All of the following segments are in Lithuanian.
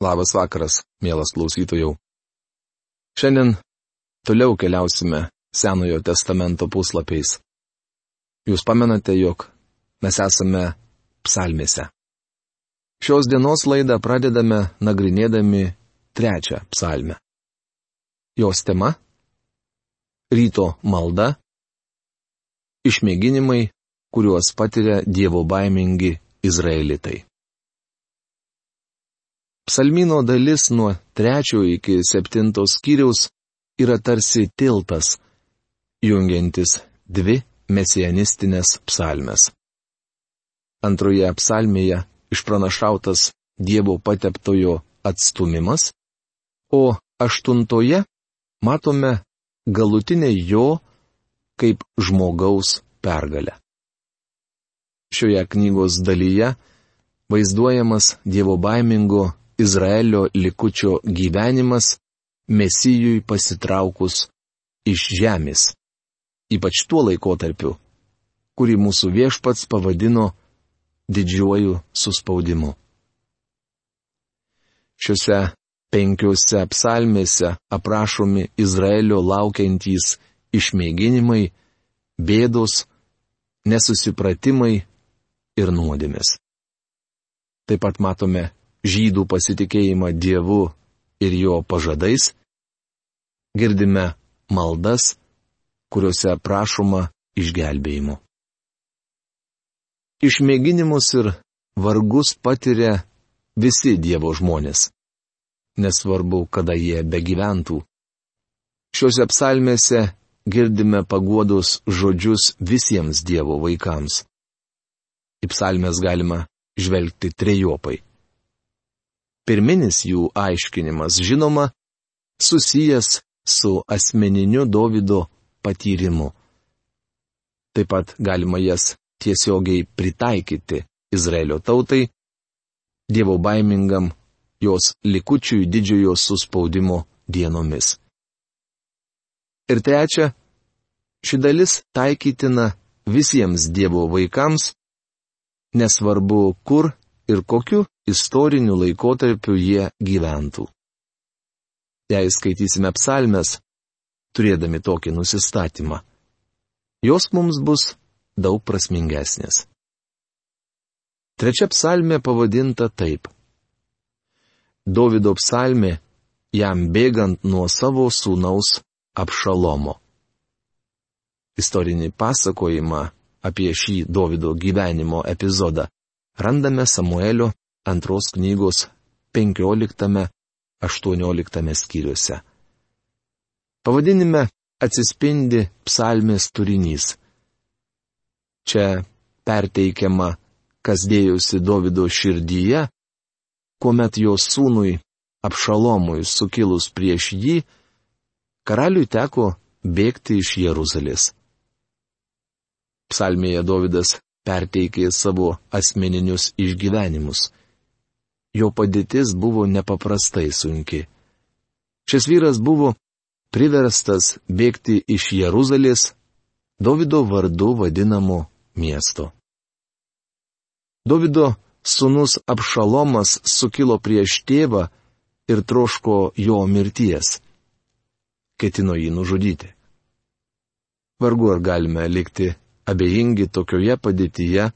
Labas vakaras, mielas klausytojų. Šiandien toliau keliausime Senojo testamento puslapiais. Jūs pamenate, jog mes esame psalmėse. Šios dienos laidą pradedame nagrinėdami trečią psalmę. Jos tema - ryto malda, išmėginimai, kuriuos patiria dievo baimingi izraelitai. Psalmino dalis nuo trečio iki septintos skyriaus yra tarsi tiltas, jungiantis dvi mesianistinės psalmes. Antroje psalmėje išpranašautas Dievo pateptojo atstumimas, o aštuntoje matome galutinę jo kaip žmogaus pergalę. Šioje knygos dalyje vaizduojamas Dievo baimingo Izraelio likučio gyvenimas Mesijui pasitraukus iš žemės. Ypač tuo laikotarpiu, kurį mūsų viešpats pavadino didžiuoju suspaudimu. Šiuose penkiuose psalmėse aprašomi Izraelio laukiantys išmėginimai, bėdos, nesusipratimai ir nuodėmės. Taip pat matome žydų pasitikėjimą Dievu ir jo pažadais, girdime maldas, kuriuose prašoma išgelbėjimo. Išmėginimus ir vargus patiria visi Dievo žmonės. Nesvarbu, kada jie begyventų. Šiuose psalmėse girdime paguodos žodžius visiems Dievo vaikams. Į psalmės galima žvelgti trejopai. Pirminis jų aiškinimas, žinoma, susijęs su asmeniniu Davido patyrimu. Taip pat galima jas tiesiogiai pritaikyti Izraelio tautai, Dievo baimingam, jos likučiui didžiojo suspaudimo dienomis. Ir trečia, ši dalis taikytina visiems Dievo vaikams, nesvarbu kur ir kokiu istoriniu laikotarpiu jie gyventų. Jei skaitysime psalmes, turėdami tokį nusistatymą, jos mums bus daug prasmingesnės. Trečia psalmė pavadinta taip. Davido psalmė jam bėgant nuo savo sūnaus apšalomo. Istorinį pasakojimą apie šį Davido gyvenimo epizodą randame Samuelio antros knygos 15-18 skyriuose. Pavadinime atsispindi psalmės turinys. Čia perteikiama, kas dėjusi Davido širdyje, kuomet jo sūnui apšalomui sukilus prieš jį, karaliui teko bėgti iš Jeruzalės. Psalmėje Davidas perteikė savo asmeninius išgyvenimus jo padėtis buvo nepaprastai sunki. Šis vyras buvo priverstas bėgti iš Jeruzalės, Davido vardu vadinamo miesto. Davido sunus Apšalomas sukilo prieš tėvą ir troško jo mirties. Ketino jį nužudyti. Vargu ar galime likti abejingi tokioje padėtyje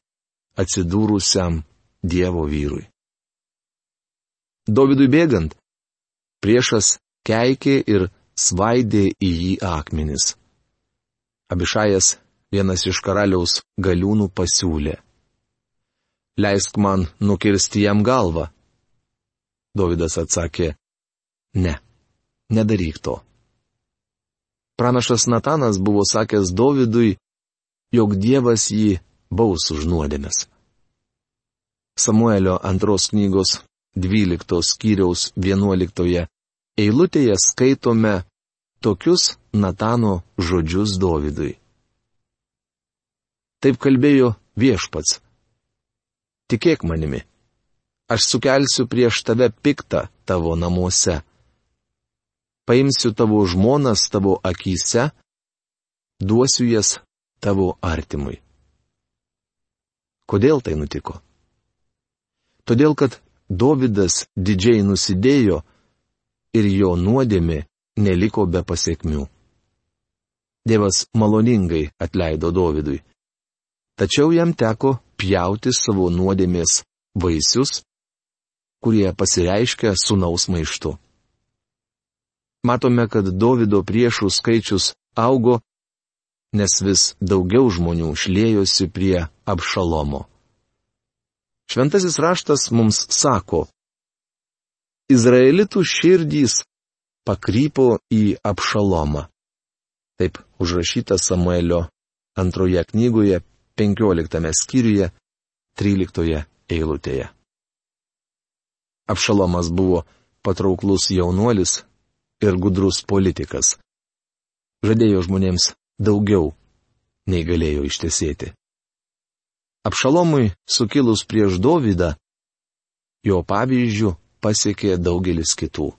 atsidūrusiam Dievo vyrui. Dovydui bėgant, priešas keikė ir svaidė į jį akmenis. Abišajas, vienas iš karaliaus galiūnų, pasiūlė. Leisk man nukirsti jam galvą. Dovydas atsakė, ne, nedaryk to. Pranašas Natanas buvo sakęs Dovydui, jog Dievas jį baus už nuodėmes. Samuelio antros knygos 12 skyriaus 11 eilutėje skaitome tokius Natano žodžius Dovydui. Taip kalbėjo viešpats. Tikėk manimi, aš sukelsiu prieš tave piktą tavo namuose. Paimsiu tavo žmonas tavo akise, duosiu jas tavo artimui. Kodėl tai nutiko? Todėl, kad Dovydas didžiai nusidėjo ir jo nuodėmė neliko be pasiekmių. Dievas maloningai atleido Dovydui. Tačiau jam teko pjauti savo nuodėmės vaisius, kurie pasireiškia sunaus maištu. Matome, kad Dovido priešų skaičius augo, nes vis daugiau žmonių šlėjosi prie apšalomo. Šventasis raštas mums sako, Izraelitų širdys pakrypo į apšalomą. Taip užrašyta Samuelio antroje knygoje, 15 skyriuje, 13 eilutėje. Apšalomas buvo patrauklus jaunuolis ir gudrus politikas. Žadėjo žmonėms daugiau, nei galėjo ištesėti. Apšalomui sukilus prieš Dovydą, jo pavyzdžių pasiekė daugelis kitų.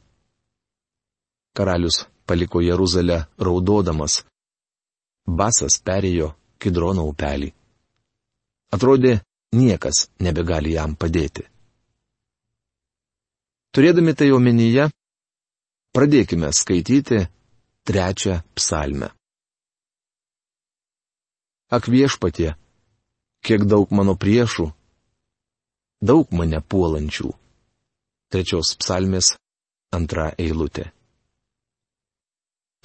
Karalius paliko Jeruzalę raudodamas. Basas perėjo Kidrono upelį. Atrodė, niekas nebegali jam padėti. Turėdami tai omenyje, pradėkime skaityti trečią psalmę. Ak viešpatie, kiek daug mano priešų, daug mane puolančių. Trečios psalmės antra eilutė.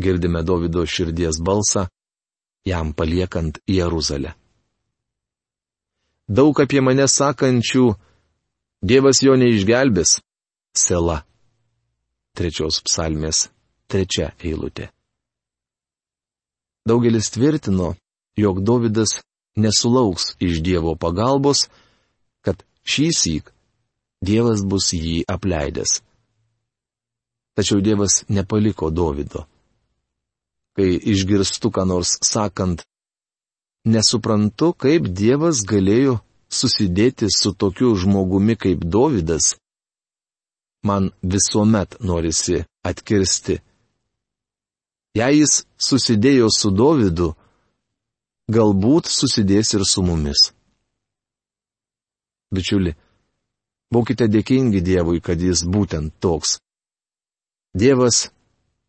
Girdime Davido širdies balsą, jam paliekant Jeruzalę. Daug apie mane sakančių, Dievas jo neišgelbės, sela. Trečios psalmės trečia eilutė. Daugelis tvirtino, jog Davidas nesulauks iš Dievo pagalbos, kad šį syk Dievas bus jį apleidęs. Tačiau Dievas nepaliko Dovido. Kai išgirstu ką nors sakant, nesuprantu, kaip Dievas galėjo susidėti su tokiu žmogumi kaip Dovydas, man visuomet norisi atkirsti. Jei jis susidėjo su Dovydu, galbūt susidės ir su mumis. Bičiuli, būkite dėkingi Dievui, kad jis būtent toks. Dievas,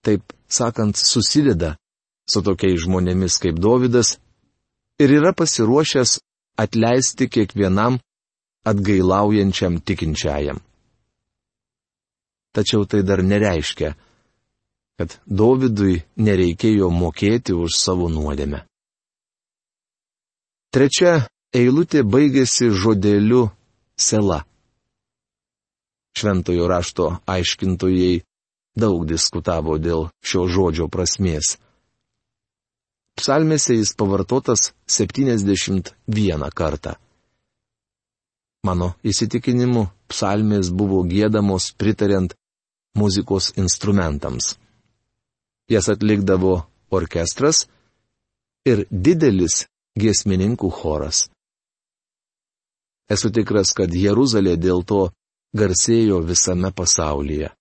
taip sakant, susideda su tokiais žmonėmis kaip Dovydas ir yra pasiruošęs atleisti kiekvienam atgailaujančiam tikinčiajam. Tačiau tai dar nereiškia, kad Dovydui nereikėjo mokėti už savo nuodėmę. Trečia eilutė baigėsi žodeliu sela. Šventojo rašto aiškintojai daug diskutavo dėl šio žodžio prasmės. Psalmėse jis pavartotas 71 kartą. Mano įsitikinimu, psalmės buvo gėdamos pritariant muzikos instrumentams. Jas atlikdavo orkestras ir didelis giesmininkų choras. Esu tikras, kad Jeruzalė dėl to garsėjo visame pasaulyje.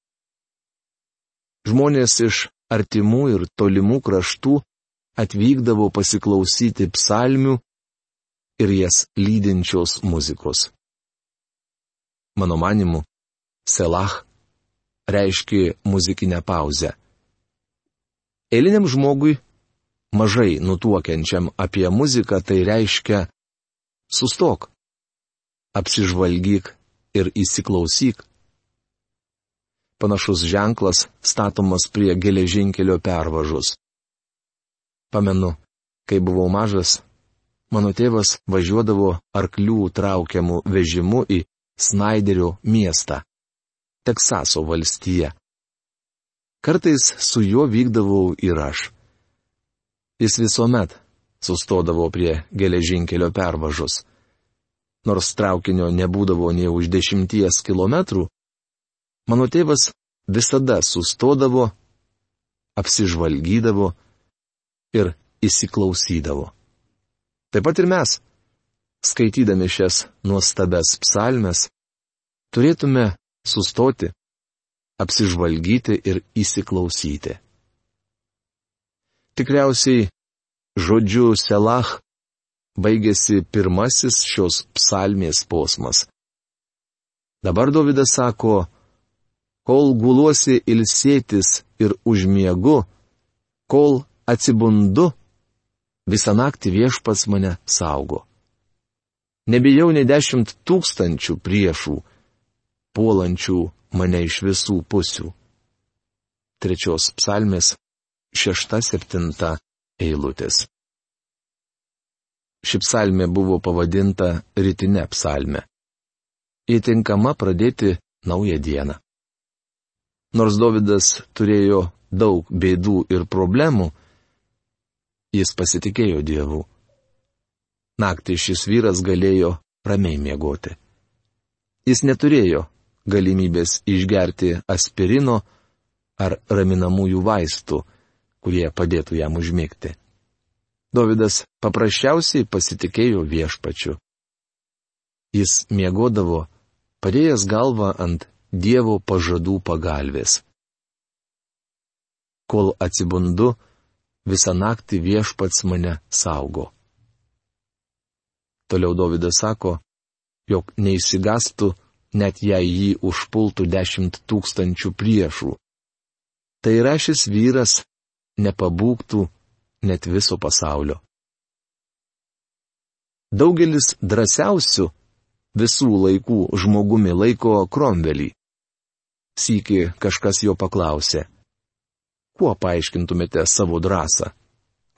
Žmonės iš artimų ir tolimų kraštų atvykdavo pasiklausyti psalmių ir jas lydinčios muzikos. Mano manimu, Selah reiškia muzikinę pauzę. Eiliniam žmogui mažai nutuokiančiam apie muziką tai reiškia sustok, apsižvalgyk ir įsiklausyk. Panašus ženklas statomas prie geležinkelio pervažus. Pamenu, kai buvau mažas, mano tėvas važiuodavo arklių traukiamų vežimu į Snaiderio miestą, Teksaso valstiją. Kartais su juo vykdavau ir aš. Jis visuomet sustodavo prie geležinkelio pervažos. Nors traukinio nebūdavo nei už dešimties kilometrų, mano tėvas visada sustodavo, apsižvalgydavo ir įsiklausydavo. Taip pat ir mes, skaitydami šias nuostabes psalmes, turėtume sustoti, apsižvalgyti ir įsiklausyti. Tikriausiai žodžiu Selach baigėsi pirmasis šios psalmės posmas. Dabar Davidas sako, kol guluosi ilsėtis ir užmiegu, kol atsibundu, visą naktį viešpats mane saugo. Nebijau ne dešimt tūkstančių priešų, puolančių mane iš visų pusių. Trečios psalmės šešta septinta eilutės. Ši psalmė buvo pavadinta rytinė psalmė. Įtinkama pradėti naują dieną. Nors Davidas turėjo daug bėdų ir problemų, jis pasitikėjo Dievu. Naktį šis vyras galėjo ramiai miegoti. Jis neturėjo galimybės išgerti aspirino ar raminamųjų vaistų, kurie padėtų jam užmigti. Davidas paprasčiausiai pasitikėjo viešpačiu. Jis miegodavo, padėjęs galvą ant Dievo pažadų pagalbės. Kol atsibundu, visą naktį viešpats mane saugo. Toliau Davidas sako, jog neįsigastų, net jei jį užpultų dešimt tūkstančių priešų. Tai yra šis vyras nepabūgtų net viso pasaulio. Daugelis drąsiausių visų laikų žmogumi laiko Kromvelį. Sykį kažkas jo paklausė. Kuo paaiškintumėte savo drąsą?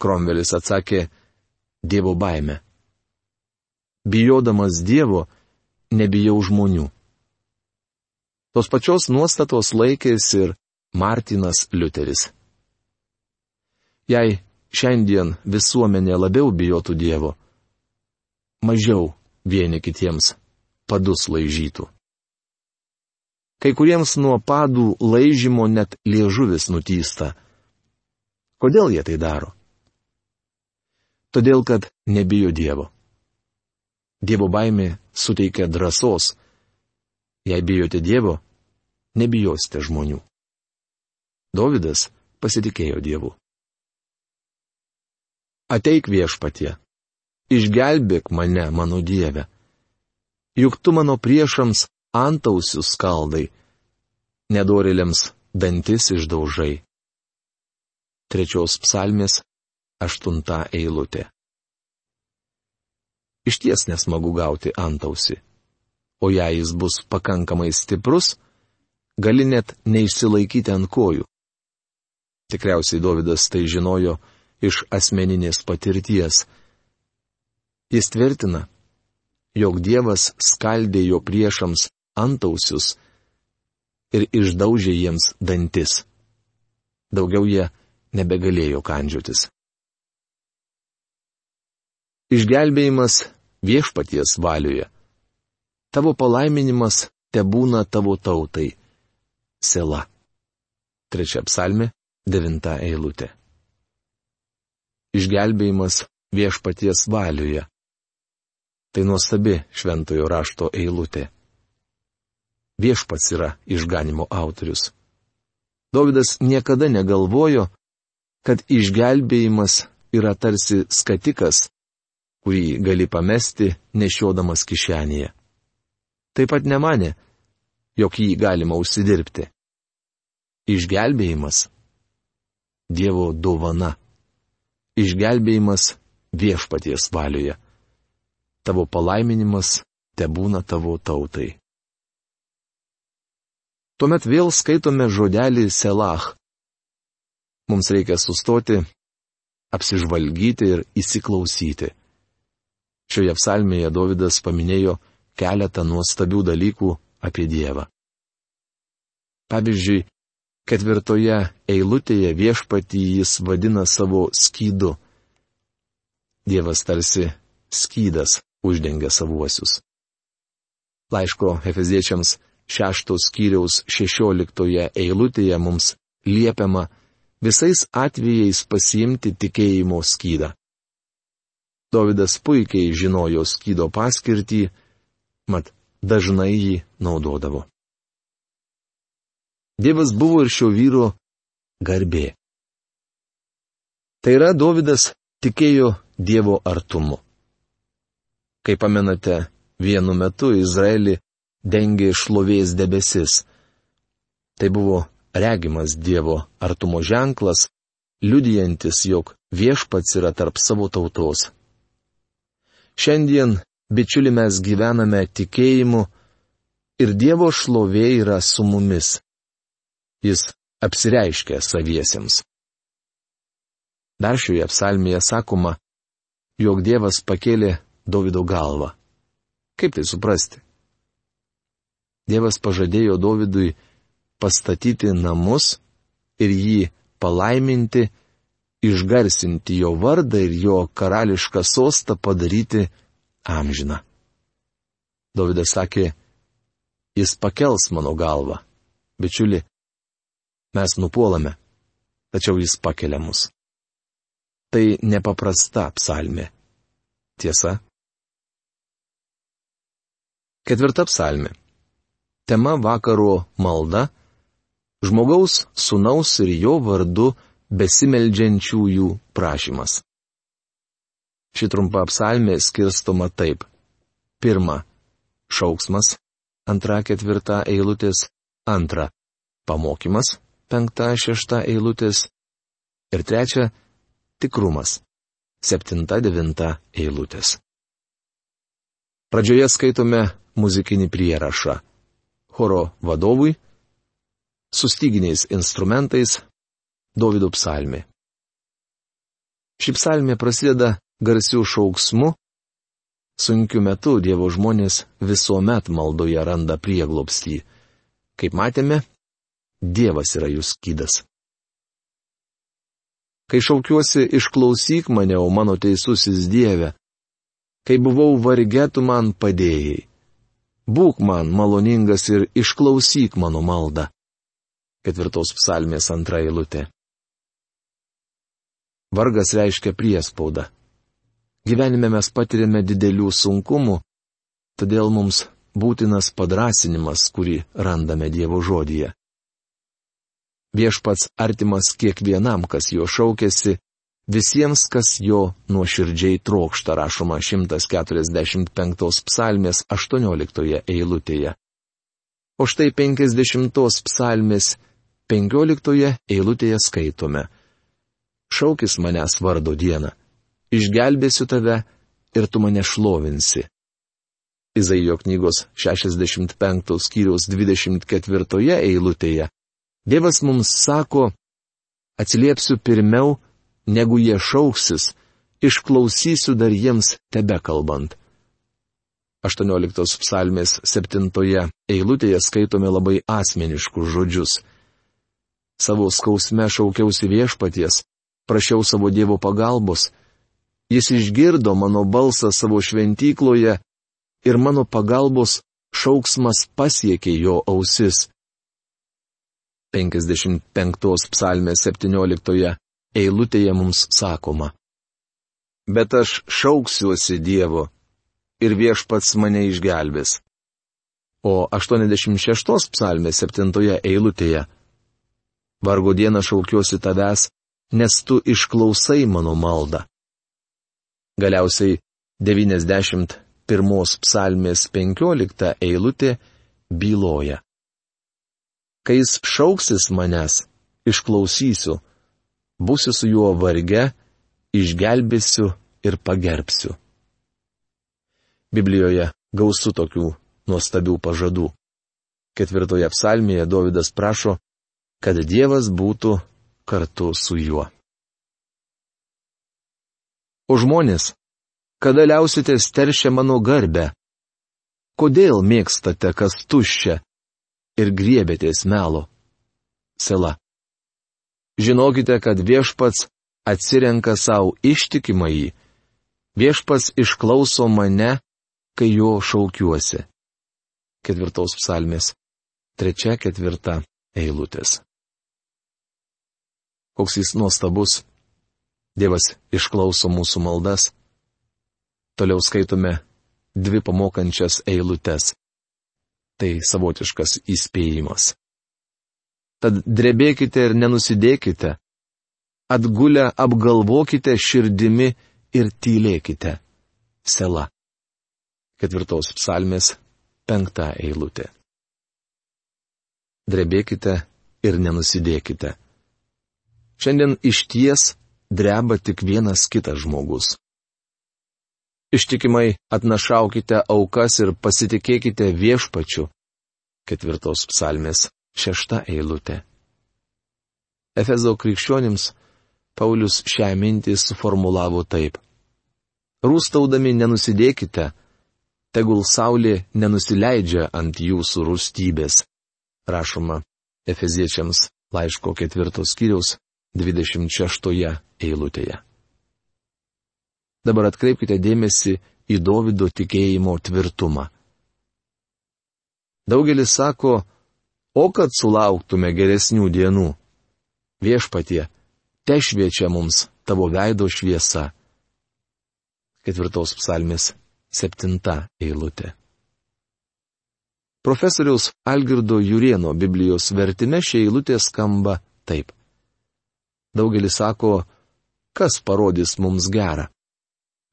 Kromvelis atsakė - Dievo baime. Bijodamas Dievo, nebijau žmonių. Tos pačios nuostatos laikėsi ir Martinas Liuteris. Jei šiandien visuomenė labiau bijotų Dievo, mažiau vieni kitiems padus laižytų. Kai kuriems nuo padų laižymo net liežuvis nutysta. Kodėl jie tai daro? Todėl, kad nebijo Dievo. Dievo baimė suteikia drąsos. Jei bijote Dievo, nebijosite žmonių. Dovydas pasitikėjo Dievu. Ateik viešpatie, išgelbėk mane, mano Dieve. Juk tu mano priešams antausius skaldai, nedorėliams dantis išdaužai. Trečios psalmės, aštunta eilutė. Iš ties nesmagu gauti antausi. O jei jis bus pakankamai stiprus, gali net neišsilaikyti ant kojų. Tikriausiai Davidas tai žinojo iš asmeninės patirties. Jis tvirtina, jog Dievas skaldė jo priešams antausius ir išdaužė jiems dantis. Daugiau jie nebegalėjo kandžiotis. Išgelbėjimas viešpaties valioje. Tavo palaiminimas te būna tavo tautai. Sela. Trečia psalmė, devinta eilutė išgelbėjimas viešpaties valioje. Tai nuostabi šventojo rašto eilutė. Viešpats yra išganimo autorius. Davidas niekada negalvojo, kad išgelbėjimas yra tarsi skatikas, kurį gali pamesti nešiodamas kišenėje. Taip pat nemanė, jog jį galima užsidirbti. Išgelbėjimas - Dievo dovana išgelbėjimas viešpaties valioje. Tavo palaiminimas te būna tavo tautai. Tuomet vėl skaitome žodelį Selach. Mums reikia sustoti, apsižvalgyti ir įsiklausyti. Šioje psalmėje Davidas paminėjo keletą nuostabių dalykų apie Dievą. Pavyzdžiui, Ketvirtoje eilutėje viešpatį jis vadina savo skydu. Dievas tarsi skydas uždengia savuosius. Laiško Efeziečiams šeštos skyriaus šešioliktoje eilutėje mums liepiama visais atvejais pasiimti tikėjimo skydą. Davidas puikiai žinojo skydo paskirtį, mat dažnai jį naudodavo. Dievas buvo ir šio vyro garbė. Tai yra, Davidas tikėjo Dievo artumu. Kaip pamenate, vienu metu Izraelį dengė šlovės debesis. Tai buvo regimas Dievo artumo ženklas, liudijantis, jog viešpats yra tarp savo tautos. Šiandien, bičiuli, mes gyvename tikėjimu ir Dievo šlovė yra su mumis. Jis apsireiškia saviesiems. Dar šioje psalmėje sakoma, jog Dievas pakėlė Davido galvą. Kaip tai suprasti? Dievas pažadėjo Dovydui pastatyti namus ir jį palaiminti, išgarsinti jo vardą ir jo karališką sostą padaryti amžiną. Dovydas sakė, jis pakels mano galvą. Bičiuli, mes nupuolame, tačiau jis pakelia mus. Tai nepaprasta psalmė. Tiesa, Ketvirta psalmė. Tema vakaro malda - žmogaus, sunaus ir jo vardu besimeldžiančiųjų prašymas. Ši trumpa psalmė skirstoma taip. Pirma - šauksmas, antra ketvirta eilutės, antra - pamokymas, penkta šešta eilutės ir trečia - tikrumas, septinta devinta eilutės. Pradžioje skaitome muzikinį prierašą. Choro vadovui, su styginiais instrumentais, Davido psalmi. Ši psalmė prasideda garsių šauksmu. Sunkiu metu Dievo žmonės visuomet maldoje randa prieglopstį. Kaip matėme, Dievas yra jų skydas. Kai šaukiuosi, išklausyk mane, o mano teisusis Dieve. Kai buvau varge, tu man padėjai. Būk man maloningas ir išklausyk mano maldą. Ketvirtos psalmės antra eilutė. Vargas reiškia priespaudą. Gyvenime mes patiriame didelių sunkumų, todėl mums būtinas padrasinimas, kurį randame Dievo žodyje. Viešpats artimas kiekvienam, kas jo šaukėsi Visiems, kas jo nuoširdžiai trokšta, rašoma 145 psalmės 18 eilutėje. O štai 50 psalmės 15 eilutėje skaitome. Šaukis manęs vardo dieną. Išgelbėsiu tave ir tu mane šlovinsi. Izaijo knygos 65 skyriaus 24 eilutėje Dievas mums sako, atsiliepsiu pirmiau, negu jie šauksis, išklausysiu dar jiems tebe kalbant. 18 psalmės 7 eilutėje skaitome labai asmeniškus žodžius. Savo skausme šaukiausi viešpaties, prašiau savo Dievo pagalbos. Jis išgirdo mano balsą savo šventykloje ir mano pagalbos šauksmas pasiekė jo ausis. 55 psalmės 17 eilutėje mums sakoma. Bet aš šauksiuosi Dievo ir viešpats mane išgelbės. O 86 psalmė 7 eilutėje. Vargo dieną šaukiuosi tavęs, nes tu išklausai mano maldą. Galiausiai 91 psalmės 15 eilutė byloja. Kai jis šauksis manęs, išklausysiu būsiu su juo varge, išgelbėsiu ir pagerbsiu. Biblijoje gausu tokių nuostabių pažadų. Ketvirtoje psalmėje Davidas prašo, kad Dievas būtų kartu su juo. O žmonės, kada liausite steršę mano garbę? Kodėl mėgstate kas tuščia ir griebėtės melo? Sela. Žinokite, kad viešpats atsirenka savo ištikimąjį. Viešpats išklauso mane, kai jo šaukiuosi. Ketvirtos psalmės. Trečia, ketvirta eilutės. Koks jis nuostabus. Dievas išklauso mūsų maldas. Toliau skaitome dvi pamokančias eilutes. Tai savotiškas įspėjimas. Tad drebėkite ir nenusidėkite. Atgulę apgalvokite širdimi ir tylėkite. Sela. Ketvirtos psalmės, Penkta eilutė. Drebėkite ir nenusidėkite. Šiandien iš ties dreba tik vienas kitas žmogus. Ištikimai atnašaukite aukas ir pasitikėkite viešpačiu. Ketvirtos psalmės šešta eilutė. Efezo krikščionims Paulius šią mintį suformulavo taip. Rūstaudami nenusidėkite, tegul saulė nenusileidžia ant jūsų rūstybės. Rašoma Efeziečiams laiško ketvirtos kiriaus 26 eilutėje. Dabar atkreipkite dėmesį į Davido tikėjimo tvirtumą. Daugelis sako, o kad sulauktume geresnių dienų. Viešpatie, te šviečia mums tavo veido šviesa. Ketvirtos psalmės septinta eilutė. Profesoriaus Algirdo Jurieno Biblijos vertime šia eilutė skamba taip. Daugelis sako, kas parodys mums gerą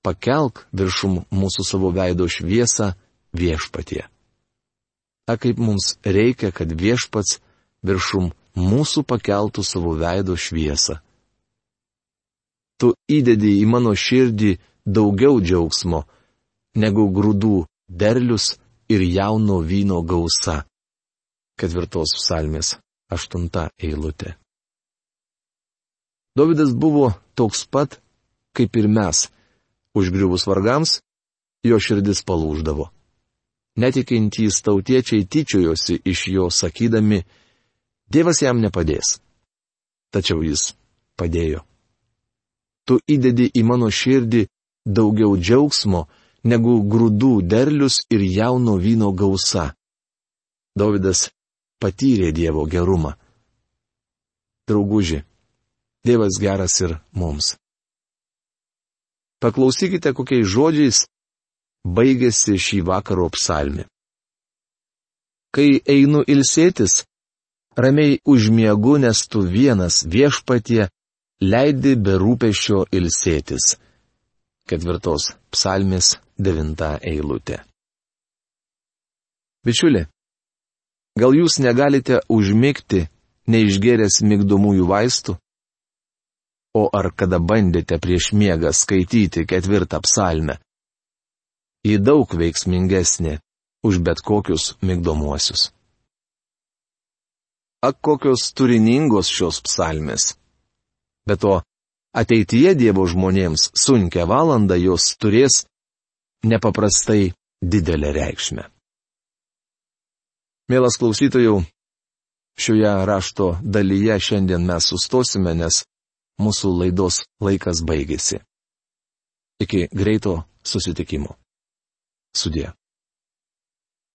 pakelk viršum mūsų savo veido šviesą viešpatie. A kaip mums reikia, kad viešpats viršum mūsų pakeltų savo veido šviesą. Tu įdedi į mano širdį daugiau džiaugsmo, negu grūdų derlius ir jauno vyno gausa. Ketvirtos psalmės aštunta eilutė. Davidas buvo toks pat, kaip ir mes Užgriuvus vargams, jo širdis palūždavo. Netikintys tautiečiai tyčiojosi iš jo sakydami, Dievas jam nepadės. Tačiau jis padėjo. Tu įdedi į mano širdį daugiau džiaugsmo negu grūdų derlius ir jauno vyno gausa. Davidas patyrė Dievo gerumą. Drauguži, Dievas geras ir mums. Paklausykite, kokiais žodžiais baigėsi šį vakaro psalmį. Kai einu ilsėtis, ramiai užmiegu, nes tu vienas viešpatie leidi be rūpešio ilsėtis. Ketvirtos psalmės devinta eilutė. Bičiuli, gal jūs negalite užmigti, neišgeręs migdomųjų vaistų? O ar kada bandėte prieš miegą skaityti ketvirtą psalmę? Ji daug veiksmingesnė už bet kokius migdomuosius. Ak kokios turiningos šios psalmės. Be to, ateityje Dievo žmonėms sunkia valanda jos turės nepaprastai didelę reikšmę. Mielas klausytojų, šioje rašto dalyje šiandien mes sustosime, nes mūsų laidos laikas baigėsi. Iki greito susitikimo. Sudė.